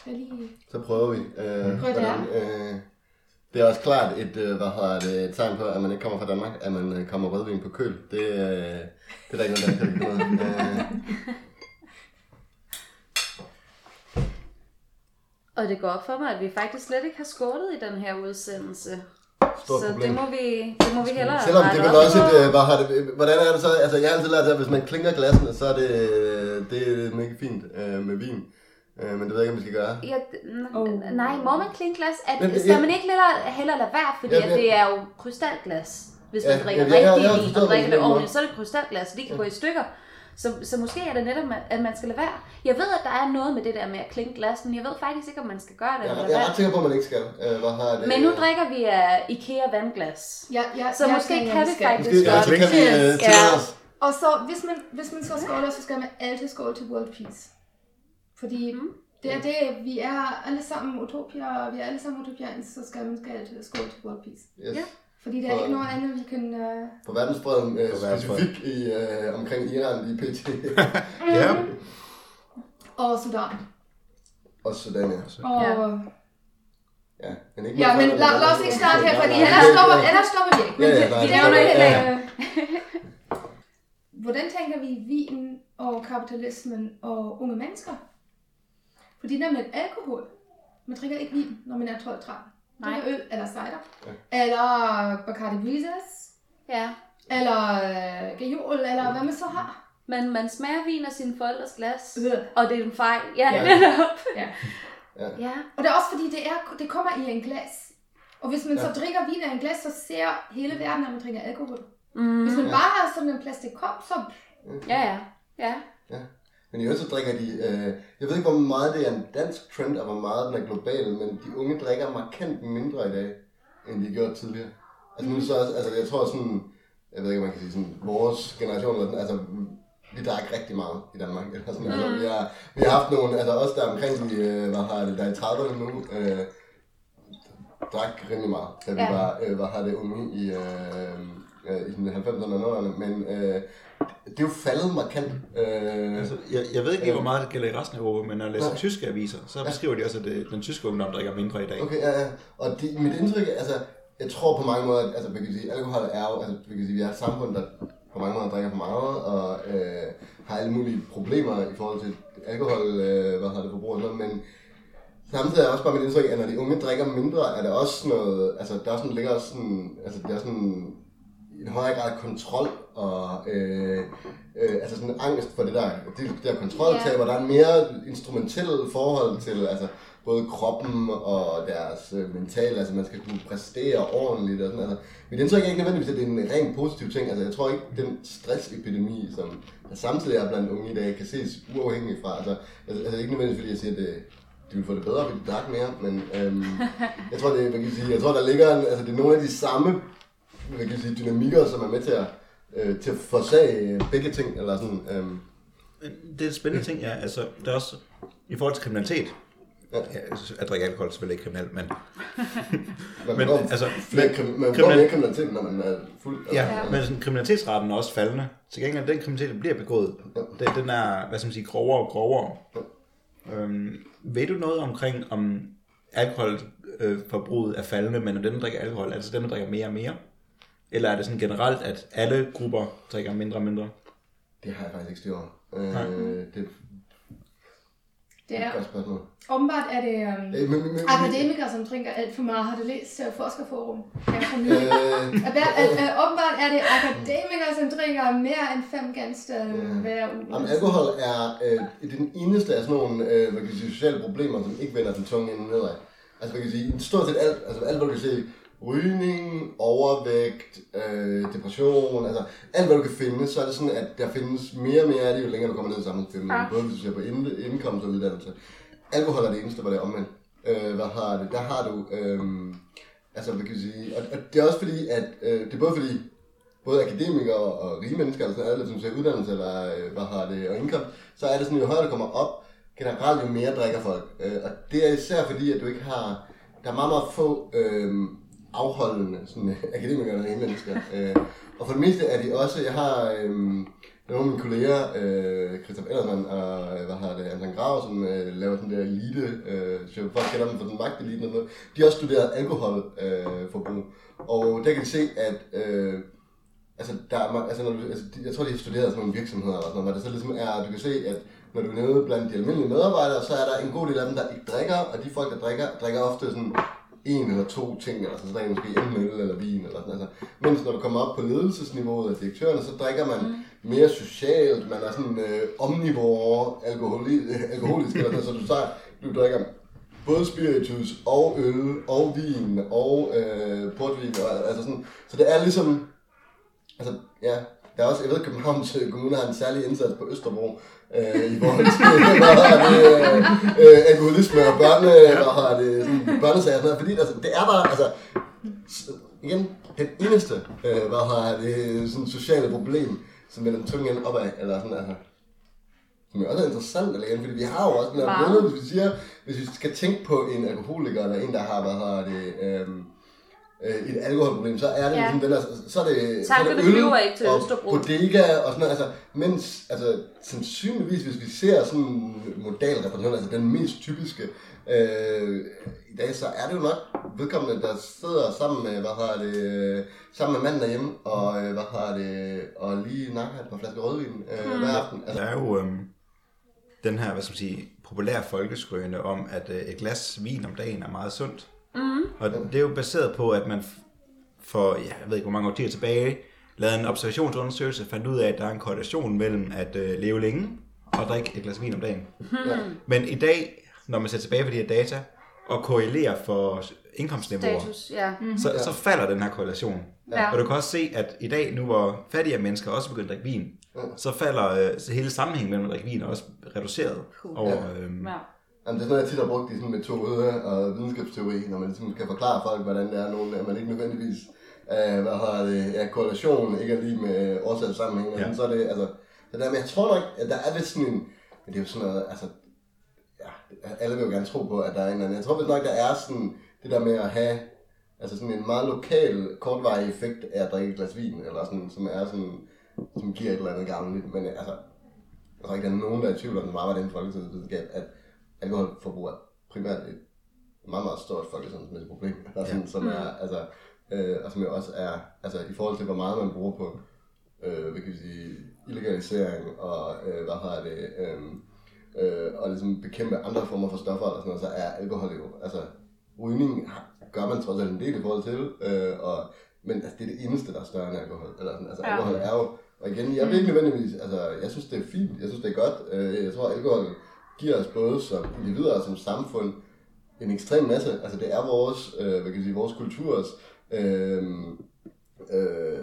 skal lige... Så prøver vi. Øh, Prøv det hvordan, øh, det er også klart et, øh, hvad hedder det, et tegn på, at man ikke kommer fra Danmark, at man øh, kommer rødvin på køl. Det, øh, det er der ikke noget, der kan. Øh, Og det går op for mig, at vi faktisk slet ikke har skålet i den her udsendelse. Stort så problem. det må vi, det må vi hellere Selvom det er vel også på. et, øh, hvad har det, hvordan er det så, altså jeg har altid lært, at hvis man klinker glassene, så er det, øh, det er mega fint øh, med vin. Øh, men det ved jeg ikke, om vi skal gøre. Ja, n- Oh. Nej, må man klinke glas? Er, Men det- skal ja. man ikke hellere, hellere lade være, fordi Ja, at ja. det er jo krystalglas. Hvis man Ja, drikker ja, jeg rigtig jeg vin og det drikker det ordentligt, så er det krystalglas, så de kan gå i stykker. Så, så måske er det netop, at man skal lade være. Jeg ved, at der er noget med det der med at klinke glas, men jeg ved faktisk ikke, om man skal gøre det Jeg, eller jeg er ret sikker på, at man ikke skal. Øh, hvad har det. Men nu drikker vi af IKEA vandglas. Ja, ja, Så jeg måske tænker, kan vi skal. faktisk Måske, ja, godt. så kan vi øh, Ja. os. Og så, hvis man, hvis man så skåler, så skal man altid skåle til World Peace. Fordi Mm. det er det, vi er alle sammen utopier, vi er alle sammen utopians, så skal man skal altid skåle til World Peace. Yes. Ja. Fordi der er ikke noget andet, vi kan... Uh... Øh, For verdensfreden. specifikt i, øh, omkring Iran lige pt. Ja. Og Sudan. og Sudan, ja. Og... Ja. Ja, men, ikke Ja, noget men lad, lad os ikke starte her, fordi ellers stopper, ellers stopper vi ikke. Men Ja, ja, det- nej, vi det- nævner ja, heller ja. ikke. Hvordan tænker vi vin og kapitalismen og unge mennesker? Fordi det der med alkohol, man drikker ikke vin, når man er 12-13. Drikker øl eller cider. Eller Bacardi Breezes. Ja. Eller øh, Gajol, eller hvad man så har. Men man smager vin af sine forældres glas. Øh. Og det er en fejl. Ja, Ja. netop. Ja. Ja. Og det er også fordi, det, er, det kommer i en glas. Og hvis man Ja. så drikker vin af en glas, så ser hele verden, at man drikker alkohol. Mm. Hvis man Ja. bare har sådan en plastikkop, så... Ja, ja. Ja. Men i øvrigt så drikker de, øh, jeg ved ikke hvor meget det er en dansk trend, og hvor meget den er global, men de unge drikker markant mindre i dag, end de gjorde tidligere. Altså nu så også, altså jeg tror sådan, jeg ved ikke om man kan sige sådan, vores generation, eller sådan, altså vi drak rigtig meget i Danmark. Eller sådan, altså, vi, har, vi har haft nogle, altså også der omkring de, øh, hvad har det, der er i 30'erne nu, øh, drak rimelig meget, da vi Ja. var, øh, hvad har det, unge i, øh, øh, i sådan 90'erne og 00'erne, men øh, det er jo faldet markant. Øh, Altså, jeg, jeg ved ikke lige, hvor meget det gælder i resten af Europa, men når jeg læser Nej. tyske aviser, så beskriver de også, at det, den tyske ungdom drikker mindre i dag. Okay, ja, ja. Og det, mit indtryk er, altså, jeg tror på mange måder, at altså, vi kan sige, alkohol er jo, altså, vi kan sige, vi er et samfund, der på mange måder drikker for meget, og øh, har alle mulige problemer i forhold til alkohol, øh, hvad har det forbrug og sådan noget, men samtidig er også bare mit indtryk, at når de unge drikker mindre, er der også noget, altså der er sådan, ligger også sådan, altså der er sådan en højere grad kontrol og øh, øh, altså sådan angst for det der, det, det der kontroltab, og der er mere instrumentel forhold til altså, både kroppen og deres øh, mentale, altså man skal kunne præstere ordentligt og sådan, altså mit indtryk er ikke nødvendigvis, at det er en rent positiv ting, altså jeg tror ikke, den stressepidemi, som der samtidig er blandt unge i dag, kan ses uafhængigt fra, altså, altså, altså ikke nødvendigvis fordi jeg siger, at det, de vil få det bedre, fordi de drak mere, men øhm, jeg tror, det, hvad kan jeg, sige, jeg tror, der ligger, en, altså det er nogle af de samme hvad kan sige, dynamikker, som er med til at, øh, til at forsage begge ting, eller sådan, øhm, Det er en spændende ting, ja. Altså, der er også, i forhold til kriminalitet, Ja. ja, at drikke alkohol er selvfølgelig ikke kriminelt, men, men altså, flere, krim- man kriminal- går mere kriminalitet, når man er fuld. ja, Ja. men sådan, kriminalitetsraten er også faldende. Til gengæld, den kriminalitet, der bliver begået, det, den er, hvad skal man sige, grovere og grovere. Øhm, ved du noget omkring, om alkoholforbruget er faldende, men når der drikker alkohol, altså dem, der drikker mere og mere? Eller er det sådan generelt, at alle grupper drikker mindre og mindre? Det har jeg faktisk ikke styr over. Øh, det Det er et godt spørgsmål. åbenbart er det um, Øh, men, men, men, akademikere, som drinker alt for meget. Har du læst uh, Forskerforum? Ja, for øh, at, åbenbart er det akademikere, som drikker mere end fem genstande hver uge. Jamen, alkohol er øh, den eneste af sådan nogle øh, hvad kan sige, sociale problemer, som ikke vender den tunge ende nedad. Altså, hvad kan sige, stort set alt, altså alt, hvad du kan se, rygning, overvægt, øh, depression, altså alt, hvad du kan finde, så er det sådan, at der findes mere og mere af det, jo længere du kommer ned i samfundsfilmen, Ja. både hvis du ser på ind- indkomst og uddannelse. Alkohol er det eneste, hvor det er omvendt. Øh, hvad har det? Der har du, øh, altså hvad kan jeg sige, og, og det er også fordi, at, øh, det er både fordi, både akademikere og rige mennesker, altså alle, som ser uddannelse eller øh, hvad har det, og indkomst, så er det sådan, jo højere du kommer op, generelt jo mere drikker folk. Øh, og det er især fordi, at du ikke har, der er meget, meget få øh, afholdende sådan, akademikere eller rige mennesker. Øh, og for det meste er de også, jeg har øh, nogle af mine kolleger, øh, Christoph Ellermann og øh, hvad har det, Anton Grav, som øh, laver sådan der elite, øh, så folk kender dem for den magtelite og noget, de har også studeret alkoholforbrug. Øh, og der kan de se, at øh, altså, der er, altså, når du, altså, de- jeg tror, de har studeret sådan nogle virksomheder, eller sådan noget, men det så ligesom er, du kan se, at når du er nede blandt de almindelige medarbejdere, så er der en god del af dem, der ikke drikker, og de folk, der drikker, drikker ofte sådan en eller to ting, eller sådan, de måske en øl eller vin, eller sådan, altså. Mens når du kommer op på ledelsesniveauet af direktørerne, så drikker man mm. mere socialt, man er sådan øh, omnivore, alkoholi, alkoholisk, eller sådan, så du, tager, du drikker både spiritus og øl og vin og øh, portvin, og, altså sådan, så det er ligesom, Altså, ja, der er også, jeg ved, Københavns øh, Kommune har en særlig indsats på Østerbro, øh, i forhold til, hvad hedder det, øh, øh, alkoholisme og børne, hvad hedder det, sådan, børnesager og sådan noget, fordi altså, det er bare, altså, igen, den eneste, øh, hvad hedder det, sådan sociale problem, som vender den tunge ende opad, eller sådan, altså, som jo også er interessant, eller igen, fordi vi har jo også den her billede, hvis vi siger, hvis vi skal tænke på en alkoholiker, eller en, der har, hvad hedder det, øhm, øh, et alkoholproblem, så er det Ja. ligesom den der, så er det, så er det øl ikke til og Østerbro. bodega og sådan noget, altså, mens, altså, sandsynligvis, hvis vi ser sådan en modalrepræsentant, altså den mest typiske, øh, i dag, så er det jo nok vedkommende, der sidder sammen med, hvad har det, øh, sammen med manden derhjemme, og, øh, hvad har det, og lige nakker et par flasker rødvin øh, hver aften. Altså, Der er jo øhm, den her, hvad skal man sige, populære folkeskrøne om, at øh, et glas vin om dagen er meget sundt. Mm. Og det er jo baseret på, at man for, ja, jeg ved ikke hvor mange årtier tilbage, lavede en observationsundersøgelse, fandt ud af, at der er en korrelation mellem at øh, leve længe og drikke et glas vin om dagen. ja. Men i dag, når man ser tilbage på de her data, og korrelerer for indkomstniveauer, Status, ja. så, så falder den her korrelation. Ja. Og du kan også se, at i dag, nu hvor fattige mennesker også begynder at drikke vin, så falder øh, så hele sammenhængen mellem at drikke vin er også reduceret over... Øh, ja. Jamen, det er sådan noget, jeg tit har brugt i sådan en metode og videnskabsteori, når man ligesom skal forklare folk, hvordan det er nogen, at man ikke nødvendigvis, øh, hvad har det, ja, korrelation ikke er lige med årsag sammenhæng, Ja. ja. så er det, altså, det der, men jeg tror nok, at der er vist sådan en, men det er jo sådan noget, altså, ja, alle vil jo gerne tro på, at der er en eller anden, jeg tror vist nok, der er sådan, det der med at have, altså sådan en meget lokal, kortvarig effekt af at drikke et glas vin, eller sådan, som er sådan, som giver et eller andet gavnligt, men altså, jeg tror ikke, der er nogen, der er i tvivl om, det meget var den folketidsvidenskab, at alkoholforbrug er primært et meget, meget stort folkesundhedsmæssigt problem, der sådan, som er, altså, øh, og som jo også er, altså i forhold til, hvor meget man bruger på, øh, hvad kan vi sige, illegalisering og, øh, hvad har det, øh, øh, og ligesom bekæmpe andre former for stoffer eller sådan noget, så er alkohol jo, altså rygning gør man trods alt en del i forhold til, øh, og, men altså, det er det eneste, der er større end alkohol. Eller sådan, altså Ja. alkohol er jo, og igen, jeg vil ikke nødvendigvis, altså jeg synes det er fint, jeg synes det er godt, øh, jeg tror alkohol giver os både som individer og som samfund en ekstrem masse, altså det er vores, øh, hvad kan jeg sige, vores kulturs, øh, øh,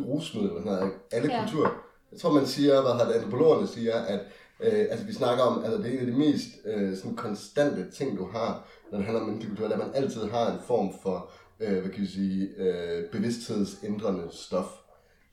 rusmiddel, og sådan noget, alle Ja. kulturer. Jeg tror, man siger, hvad har antropologerne siger, at øh, altså, vi snakker om, altså, det er en af de mest øh, sådan konstante ting, du har, når det handler om kultur, er, at man altid har en form for, øh, hvad kan vi sige, øh, bevidsthedsændrende stof.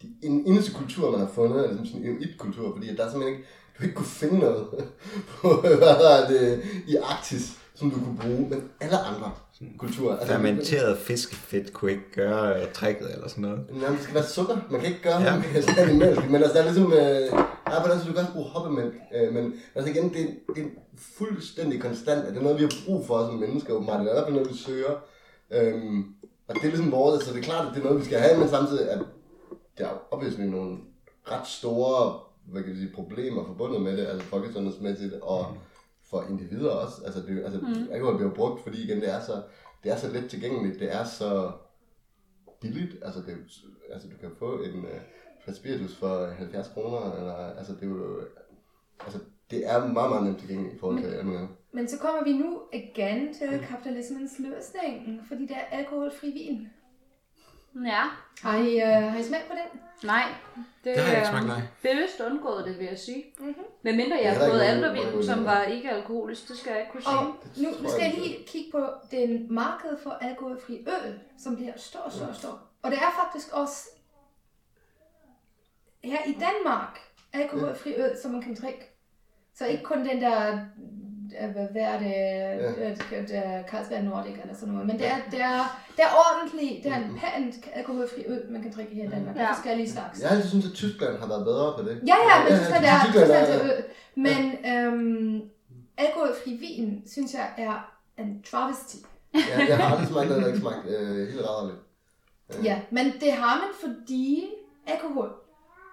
De, en eneste kultur, man har fundet, er ligesom sådan en inuit-kultur, fordi der er simpelthen ikke, du ikke kunne finde noget på, hvad er det, i Arktis, som du kunne bruge, men alle andre kulturer. Altså, Fermenteret fiskefedt kunne ikke gøre øh, tricket eller sådan noget. Nej, det skal være sukker. Man kan ikke gøre Ja. det med mælk. Men altså, der er ligesom... Øh, på den måde, du kan også bruge hoppemælk. Øh, men altså igen, det, er- det er fuldstændig konstant. Det er noget, vi har brug for som mennesker, åbenbart. Det er i hvert fald noget, vi søger. Øhm, og det er ligesom vores, så det er klart, at det er noget, vi skal have, men samtidig at der er obviously nogle ret store hvad kan jeg sige, problemer forbundet med det, altså folkesundhedsmæssigt og for individer også. Altså, det, altså mm. alkohol bliver brugt, fordi igen, det er så, det er så let tilgængeligt, det er så billigt. Altså, det, altså du kan få en uh, flaske spiritus for 70 kroner, eller, altså det er jo, altså det er meget, meget nemt tilgængeligt i forhold til alt muligt andet. Men så kommer vi nu igen til kapitalismens løsning, fordi der er alkoholfri vin. Ja, Har I, uh, har I smagt på den? nej. Det har jeg ikke er smagt, nej. Bevidst undgået det, vil jeg sige. Mhm. Men mindre jeg har fået aldervin, som var ikke alkoholisk, det skal jeg ikke kunne sige. Og nu, nu skal jeg, lige kigge på den marked for alkoholfri øl, som bliver stor, stor, stor. Og det er faktisk også her i Danmark alkoholfri øl, som man kan drikke. Så ikke kun den der, øh, hvad er det, ja. der Carlsberg Nordic eller sådan noget, men det er, det er, det er ordentligt, det er en pænt alkoholfri øl, man kan drikke her i Danmark. Der er Ja. forskellige slags. Jeg altid synes, at Tyskland har været bedre på det. Ja, ja, men skal ja, Tyskland er- skal der øl. Men øhm, alkoholfri vin, synes jeg, er en travesty. Ja, jeg har aldrig smagt noget, der ikke smagt øh, helt rædderligt. Ja, men det har man, fordi alkohol.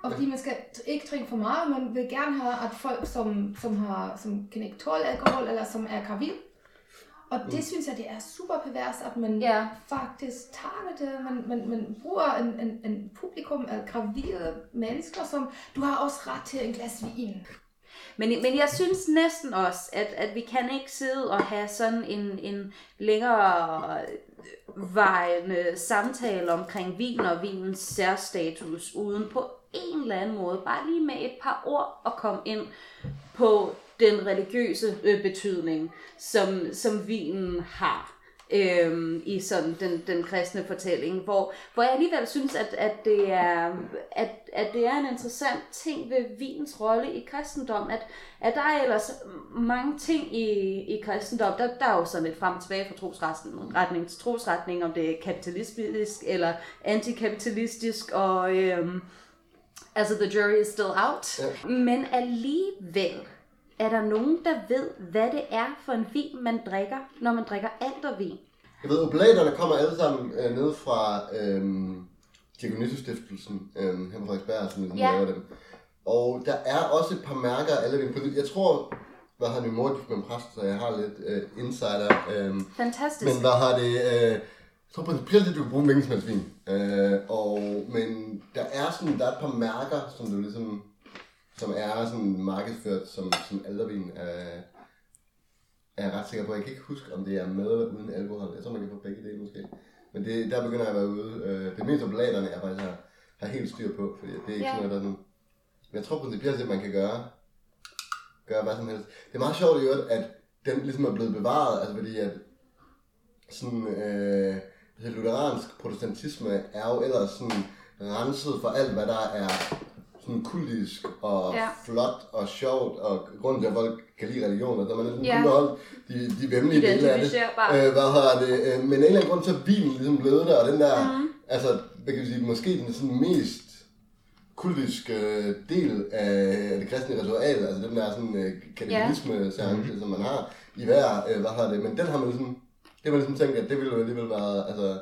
Og fordi man skal ikke drikke for meget, man vil gerne have, at folk, som, som, har, som kan ikke tåle alkohol, eller som er gravid. Og det synes jeg, det er super pervers, at man Ja. faktisk tager det. Man, man, man bruger en, en, en publikum af gravide mennesker, som du har også ret til en glas vin. Men, men jeg synes næsten også, at, at vi kan ikke sidde og have sådan en, en længere vejende samtale omkring vin og vinens særstatus, uden på en eller anden måde, bare lige med et par ord at komme ind på den religiøse øh, betydning, som, som vinen har øhm, i sådan den, den kristne fortælling, hvor, hvor jeg alligevel synes, at, at, det er, at, at det er en interessant ting ved vins rolle i kristendom, at, at der er ellers mange ting i, i kristendom, der, der er jo sådan lidt frem og tilbage fra trosretning til trosretning, om det er kapitalistisk eller antikapitalistisk, og øhm, altså the jury is still out. Ja. Men alligevel er der nogen, der ved, hvad det er for en vin, man drikker, når man drikker aldervin. Jeg ved, oblaterne kommer alle sammen øh, ned fra øhm, Diakonissestiftelsen øh, her på Frederiksberg, som ligesom Ja. laver dem. Og der er også et par mærker af alle vin. Jeg tror, hvad har min mor gift med en præst, så jeg har lidt øh, insider. Øh, Fantastisk. men hvad har det... Øh, tror principielt, at du kan bruge vin. Øh, og, men der er, sådan, der er et par mærker, som du ligesom som er sådan markedsført som, som aldervin. Øh, er jeg ret sikker på. Jeg kan ikke huske, om det er med eller uden alkohol. Jeg tror, man kan få begge dele måske. Men det, der begynder jeg at være ude. Øh, det mest oblaterne, jeg faktisk har, har helt styr på, fordi det er ikke Ja. sådan noget, der er sådan... Men jeg tror principielt, at man kan gøre, gøre hvad som helst. Det er meget sjovt i øvrigt, at den ligesom er blevet bevaret, altså fordi at sådan, øh, det lutheransk protestantisme er jo ellers sådan renset for alt, hvad der er sådan kultisk og Ja. flot og sjovt, og grunden til, at folk kan lide religioner, der man sådan Ja. ja. kun beholdt de, de vemmelige dele af det. Øh, hvad hedder det? Øh, men af en eller anden grund, så er vinen ligesom blevet der, og den der, mm. altså, hvad kan vi sige, måske den sådan mest kultiske øh, del af det kristne ritual, altså den der sådan øh, kannibalisme seance, som man har i hver, øh, hvad hedder det, men den har man ligesom, det har man ligesom tænkt, at det ville jo alligevel være, altså,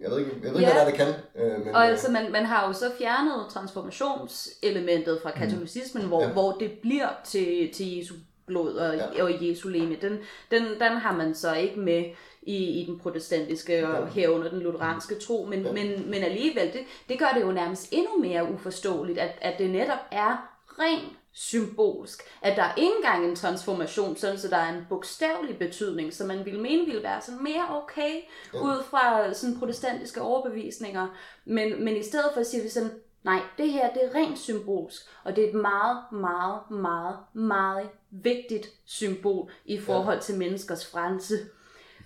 jeg ved ikke, jeg ved ikke, Ja. hvad det er, det kan, øh, men, Og øh, altså, man, man har jo så fjernet transformationselementet fra katolicismen, hvor, Ja. hvor det bliver til, til Jesu blod og, ja. og Jesu leme. Den, den, den har man så ikke med i, i den protestantiske og herunder den lutheranske tro, men, ja. men, men alligevel, det, det gør det jo nærmest endnu mere uforståeligt, at, at det netop er rent symbolsk. At der er ikke engang en transformation, sådan så der er en bogstavelig betydning, som man ville mene ville være sådan mere okay, ja. ud fra sådan protestantiske overbevisninger. Men, men i stedet for siger vi sådan, nej, det her det er rent symbolsk, og det er et meget, meget, meget, meget vigtigt symbol i forhold ja. til menneskers frelse,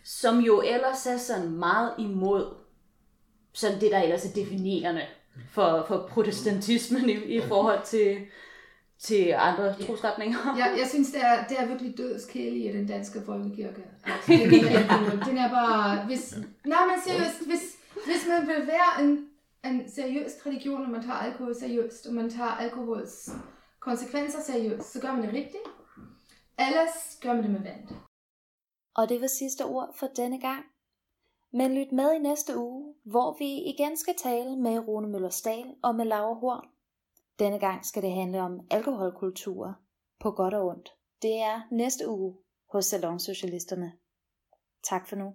som jo ellers er sådan meget imod sådan det, der ellers er definerende for, for protestantismen i, i forhold til, til andre ja. trosretninger. Ja, jeg synes, det er, det er virkelig dødskælig i den danske folkekirke. Altså, den, er, den er bare... Hvis, nej, men seriøst, hvis, hvis man vil være en, en seriøs religion, og man tager alkohol seriøst, og man tager alkohols konsekvenser seriøst, så gør man det rigtigt. Ellers gør man det med vand. Og det var sidste ord for denne gang. Men lyt med i næste uge, hvor vi igen skal tale med Rune Møller og med Laura Horn. Denne gang skal det handle om alkoholkultur på godt og ondt. Det er næste uge hos Salonsocialisterne. Tak for nu.